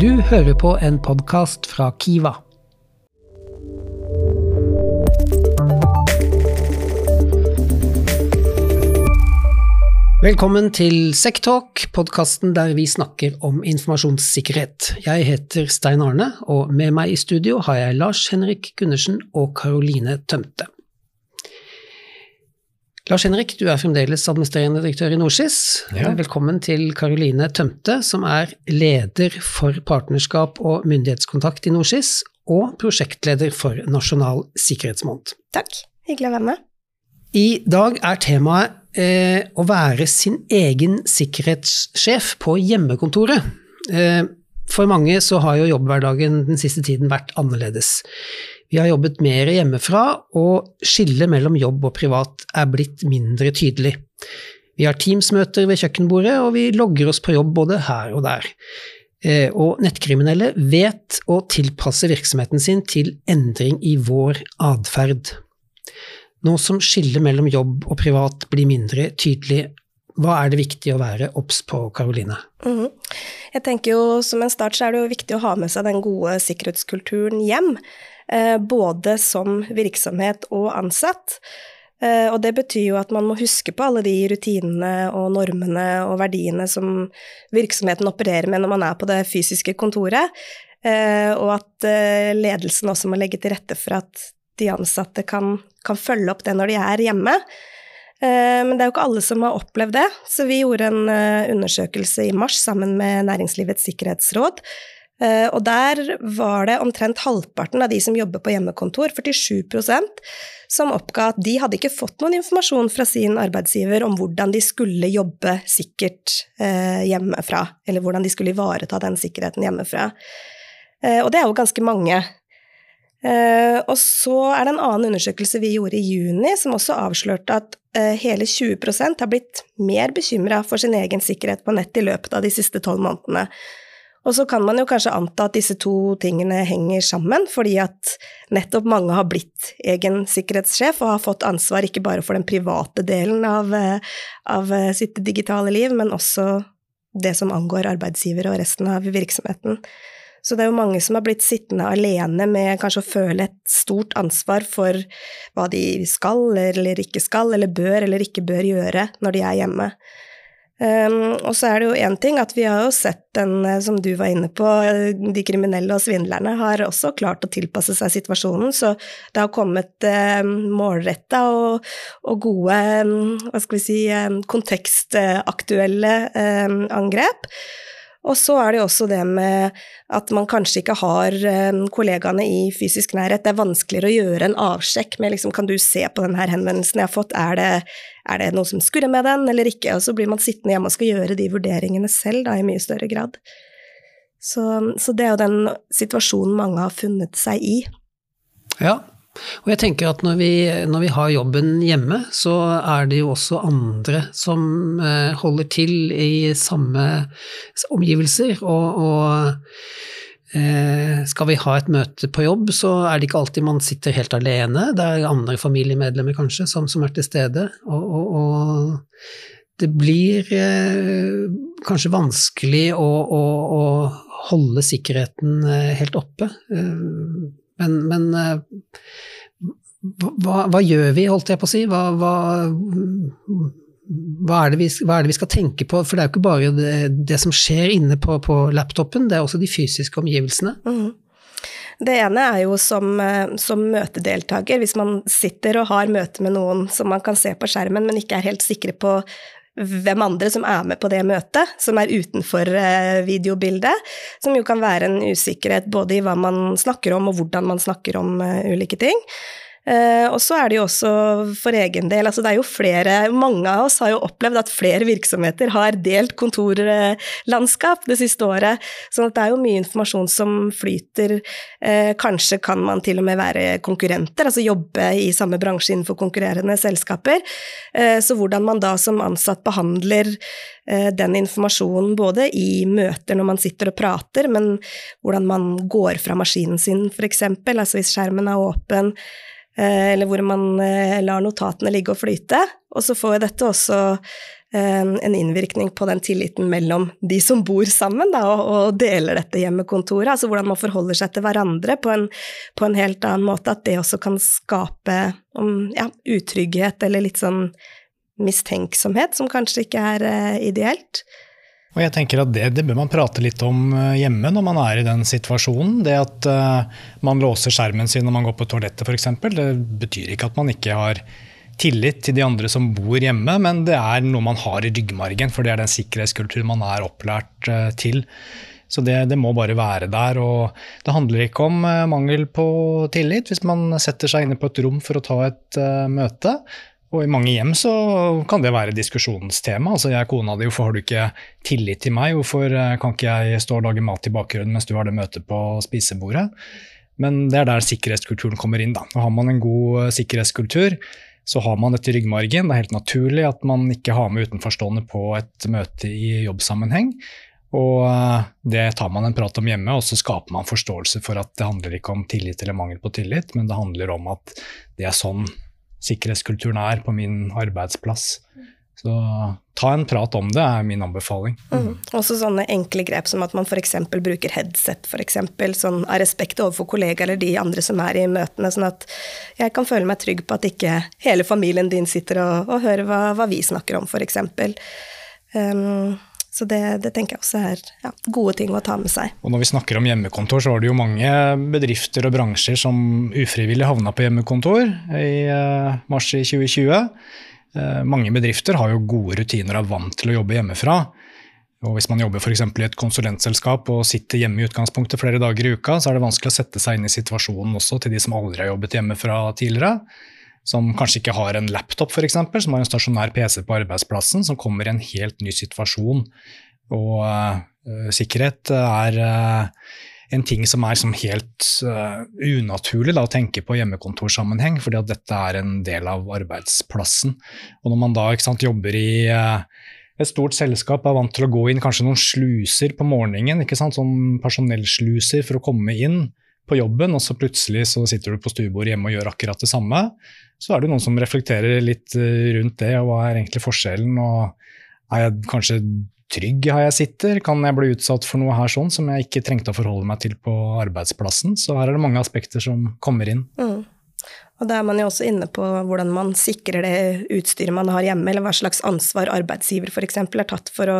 Du hører på en podkast fra Kiva. Velkommen til Sektalk, podkasten der vi snakker om informasjonssikkerhet. Jeg heter Stein Arne, og med meg i studio har jeg Lars Henrik Gundersen og Karoline Tømte. Lars Henrik, du er fremdeles administrerende direktør i NorSIS. Ja. Velkommen til Karoline Tømte, som er leder for partnerskap og myndighetskontakt i NorSIS, og prosjektleder for Nasjonal sikkerhetsmåned. Takk. Hyggelig å være med. I dag er temaet eh, å være sin egen sikkerhetssjef på hjemmekontoret. Eh, for mange så har jo jobbhverdagen den siste tiden vært annerledes. Vi har jobbet mer hjemmefra, og skillet mellom jobb og privat er blitt mindre tydelig. Vi har Teams-møter ved kjøkkenbordet, og vi logger oss på jobb både her og der. Eh, Og nettkriminelle vet å tilpasse virksomheten sin til endring i vår atferd. Nå som skillet mellom jobb og privat blir mindre tydelig, hva er det viktig å være obs på, Karoline? Mhm. Jeg tenker jo Som en start så er det jo viktig å ha med seg den gode sikkerhetskulturen hjem. Eh, Både som virksomhet og ansatt. Eh, Og det betyr jo at man må huske på alle de rutinene og normene og verdiene som virksomheten opererer med når man er på det fysiske kontoret. Eh, Og at ledelsen også må legge til rette for at de ansatte kan, kan følge opp det når de er hjemme. Men det er jo ikke alle som har opplevd det, så vi gjorde en undersøkelse i mars sammen med Næringslivets sikkerhetsråd. Eh, Og der var det omtrent halvparten av de som jobber på hjemmekontor, 47% som oppga at de hadde ikke fått noen informasjon fra sin arbeidsgiver om hvordan de skulle jobbe sikkert eh, hjemmefra, eller hvordan de skulle ivareta den sikkerheten hjemmefra. Eh, Og det er jo ganske mange. Og så er det en annen undersøkelse vi gjorde i juni, som også avslørte at hele 20% har blitt mer bekymra for sin egen sikkerhet på nett i løpet av de siste tolv månedene. Og så kan man jo kanskje anta at disse to tingene henger sammen, fordi at nettopp mange har blitt egen sikkerhetssjef og har fått ansvar ikke bare for den private delen av, eh, av eh, sitt digitale liv, men også det som angår arbeidsgiver og resten av virksomheten. Så det er jo mange som har blitt sittende alene med kanskje å føle et stort ansvar for hva de skal eller ikke skal, eller bør eller ikke bør gjøre når de er hjemme. Um, og så er det jo én ting at vi har jo sett den, eh, som du var inne på, eh, de kriminelle og svindlerne har også klart å tilpasse seg situasjonen, så det har kommet um, målretta og, og gode, um, hva skal vi si, um, kontekstaktuelle eh, angrep. Og så er det jo også det med at man kanskje ikke har eh, kollegaene i fysisk nærhet. Det er vanskeligere å gjøre en avsjekk med liksom, kan du se på denne henvendelsen jeg har fått, er det, er det noe som skurrer med den eller ikke? Og så blir man sittende hjemme og skal gjøre de vurderingene selv da, i mye større grad. Så, så det er jo den situasjonen mange har funnet seg i. Ja, og jeg tenker at når vi, når vi har jobben hjemme, så er det jo også andre som eh, holder til i samme omgivelser, og, og eh, skal vi ha et møte på jobb, så er det ikke alltid man sitter helt alene, det er andre familiemedlemmer kanskje som, som er til stede, og, og, og det blir eh, kanskje vanskelig å, å, å holde sikkerheten helt oppe. Men, men eh, hva, hva, gjør vi, holdt jeg på å si? Hva, hva, hva, er vi, hva, er det vi, skal tenke på? For det er jo ikke bare det, det som skjer inne på, på, laptopen, det er også de fysiske omgivelsene. Mm. Det ene er jo som, som, møtedeltaker, hvis man sitter og har møte med noen som man kan se på skjermen, men ikke er helt sikre på hvem andre som er med på det møtet, som er utenfor videobildet, som jo kan være en usikkerhet både i hva man snakker om og hvordan man snakker om ulike ting. Uh, og så er det jo også for egen del, altså det er jo flere, mange av oss har jo opplevd at flere virksomheter har delt kontorlandskap det siste året, sånn at det er jo mye informasjon som flyter. Uh, kanskje kan man til og med være konkurrenter, altså jobbe i samme bransje innenfor konkurrerende selskaper. Uh, så hvordan man da som ansatt behandler den informasjonen både i møter når man sitter og prater, men hvordan man går fra maskinen sin, f.eks., altså hvis skjermen er åpen eller hvor man lar notatene ligge og flyte. Og så får dette også en innvirkning på den tilliten mellom de som bor sammen da, og, deler dette hjemmekontoret. Altså hvordan man forholder seg til hverandre på en, på en helt annen måte. At det også kan skape ja, utrygghet eller litt sånn mistenksomhet, som kanskje ikke er ideelt. Og jeg tenker at det, det, bør man prate litt om eh, hjemme når man er i den situasjonen. Det at uh, man låser skjermen sin når man går på toalettet f.eks., det betyr ikke at man ikke har tillit til de andre som bor hjemme, men det er noe man har i ryggmargen, for det er den sikkerhetskulturen man er opplært uh, til. Så det, det, må bare være der. og Det handler ikke om uh, mangel på tillit hvis man setter seg inne på et rom for å ta et møte. Og i mange hjem så kan det være diskusjonstema. Altså jeg er kona di, hvorfor har du ikke tillit til meg? Hvorfor eh, kan ikke jeg stå og lage mat i bakgrunnen mens du har det møtet på spisebordet? Men det er der sikkerhetskulturen kommer inn. da. Og har man en god eh, sikkerhetskultur, så har man dette i ryggmargen. Det er helt naturlig at man ikke har med utenforstående på et møte i jobbsammenheng. Og eh, det tar man en prat om hjemme, og så skaper man forståelse for at det handler ikke om tillit eller mangel på tillit, men det handler om at det er sånn sikkerhetskulturen er på min arbeidsplass. Så ta en prat om det, er min anbefaling. Mm. Også sånne enkle grep som at man f.eks. bruker headset, for eksempel, sånn av respekt overfor kollegaer eller de andre som er i møtene, sånn at jeg kan føle meg trygg på at ikke hele familien din sitter og, og hører hva, hva, vi snakker om, f.eks. Um, så det, det, tenker jeg også er ja, gode ting å ta med seg. Og når vi snakker om hjemmekontor, så var det jo mange bedrifter og bransjer som ufrivillig havna på hjemmekontor i uh, mars i 2020. Uh, eh, mange bedrifter har jo gode rutiner og er vant til å jobbe hjemmefra. Og hvis man jobber for i et konsulentselskap og sitter hjemme i utgangspunktet flere dager i uka, så er det vanskelig å sette seg inn i situasjonen også til de som aldri har jobbet hjemmefra tidligere som kanskje ikke har en laptop, eksempel, som har en stasjonær PC på arbeidsplassen, som kommer i en helt ny situasjon. Og uh, sikkerhet er uh, en ting som er som helt uh, unaturlig da, å tenke på hjemmekontorsammenheng, fordi at dette er en del av arbeidsplassen. Og når man da sant, jobber i et stort selskap er vant til å gå inn kanskje noen sluser på morgenen, ikke sant? sånn personellsluser for å komme inn på jobben, og så plutselig så sitter du på stuebordet hjemme og gjør akkurat det samme så er det noen som reflekterer litt eh, rundt det, og hva er egentlig forskjellen? og Er jeg kanskje trygg her jeg sitter? Kan jeg bli utsatt for noe her sånn som jeg ikke trengte å forholde meg til på arbeidsplassen? Så her er det mange aspekter som kommer inn. Mm. Og da er man jo også inne på hvordan man sikrer det utstyret man har hjemme, eller hva slags ansvar arbeidsgiver f.eks. har tatt for å,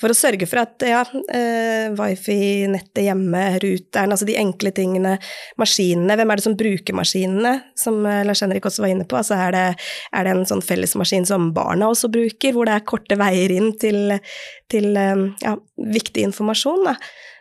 for å, sørge for at ja, eh, wifi-nettet hjemme, ruteren, altså de enkle tingene, maskinene, hvem er det som bruker maskinene, som eh, Lars Henrik også var inne på, altså er det, er det en sånn fellesmaskin som barna også bruker, hvor det er korte veier inn til, til eh, ja, viktig informasjon, da.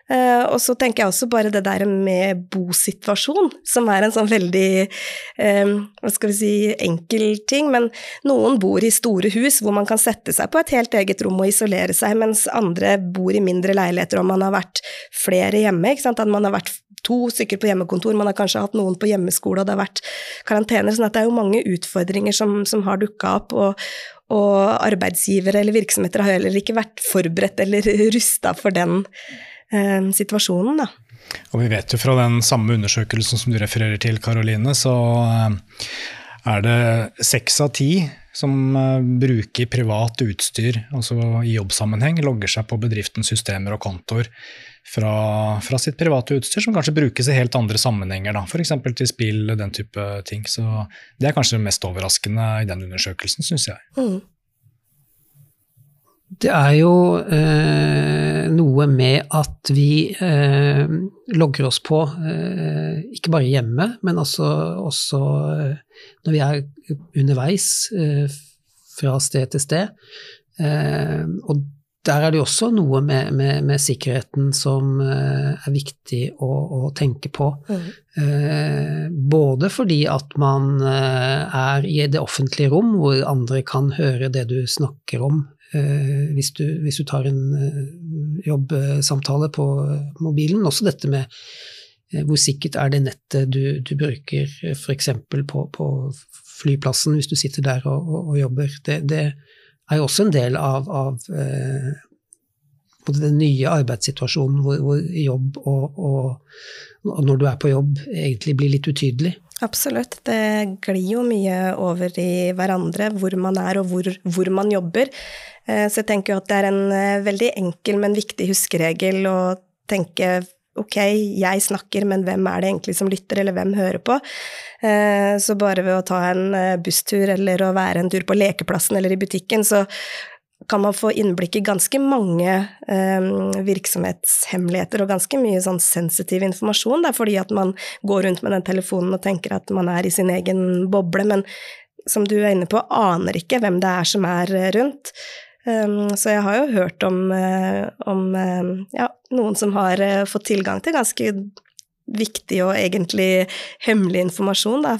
Uh, og så tenker jeg også bare det der med bosituasjon, som er en sånn veldig um, hva skal vi si, enkel ting. Men noen bor i store hus hvor man kan sette seg på et helt eget rom og isolere seg, mens andre bor i mindre leiligheter og man har vært flere hjemme. ikke sant? At man har vært to stykker på hjemmekontor, man har kanskje hatt noen på hjemmeskole, og det har vært karantener. sånn at det er jo mange utfordringer som, som har dukka opp. og og arbeidsgivere eller virksomheter har heller ikke vært forberedt eller rusta for den eh, situasjonen, da. Og vi vet jo fra den samme undersøkelsen som du refererer til, Karoline, så eh, er det seks av ti som eh, bruker privat utstyr altså i jobbsammenheng, logger seg på bedriftens systemer og kontoer fra, fra, sitt private utstyr, som kanskje brukes i helt andre sammenhenger, f.eks. til spill, den type ting. Så det er kanskje det mest overraskende i den undersøkelsen, syns jeg. Mm. Det er jo eh, noe med at vi eh, logger oss på, eh, ikke bare hjemme, men også, også eh, når vi er underveis eh, fra sted til sted. Eh, og der er det jo også noe med, med, med sikkerheten som er viktig å, å tenke på. Mm. både fordi at man er i det offentlige rom, hvor andre kan høre det du snakker om, Uh, hvis du, hvis, du, tar en eh, jobbsamtale på mobilen. Også dette med eh, hvor sikkert er det nettet du, du bruker f.eks. På, på flyplassen hvis du sitter der og, og, og jobber. Det, det, er jo også en del av, av eh, den nye arbeidssituasjonen hvor, hvor jobb og, og, når du er på jobb egentlig blir litt utydelig. Absolutt. Det glir jo mye over i hverandre, hvor man er og hvor, hvor man jobber. Eh, så jeg tenker jo at det er en eh, veldig enkel, men viktig huskeregel å tenke ok, jeg snakker, men hvem er det egentlig som lytter, eller hvem hører på? Eh, så bare ved å ta en busstur eller å være en tur på lekeplassen eller i butikken, så kan man få innblikk i ganske mange eh, virksomhetshemmeligheter og ganske mye sånn sensitiv informasjon. Det er fordi at man går rundt med den telefonen og tenker at man er i sin egen boble, men som du er inne på, aner ikke hvem det er som er rundt. Um, så jeg har jo hørt om, uh, om ja, noen som har fått tilgang til ganske viktig og egentlig hemmelig informasjon, da,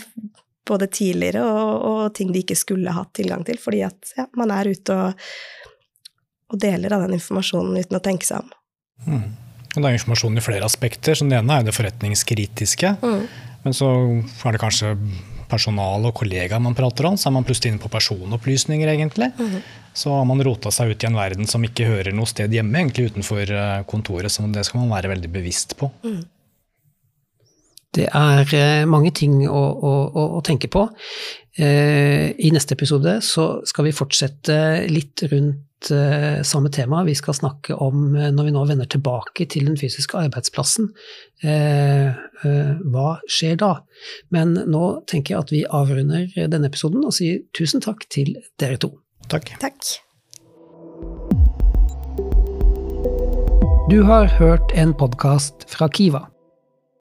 både tidligere og, og, ting de ikke skulle hatt tilgang til, fordi at ja, man er ute og, og, deler av den informasjonen uten å tenke seg om. Mm. Det er informasjon i flere aspekter. så Det ene er det forretningskritiske. Mm. Men så er det kanskje personal og kollegaer man prater om. Så er man plutselig inne på personopplysninger, egentlig. Mm. Så har man rota seg ut i en verden som ikke hører noe sted hjemme, egentlig utenfor eh, kontoret. Så det skal man være veldig bevisst på. Mm. Det er eh, mange ting å, å, å tenke på. Eh, I neste episode så skal vi fortsette litt rundt eh, samme tema. Vi skal snakke om, når vi nå vender tilbake til den fysiske arbeidsplassen, hva skjer da? Men nå tenker jeg at vi avrunder denne episoden og sier tusen takk til dere to. Takk. Takk. Du har hørt en podkast fra Kiva.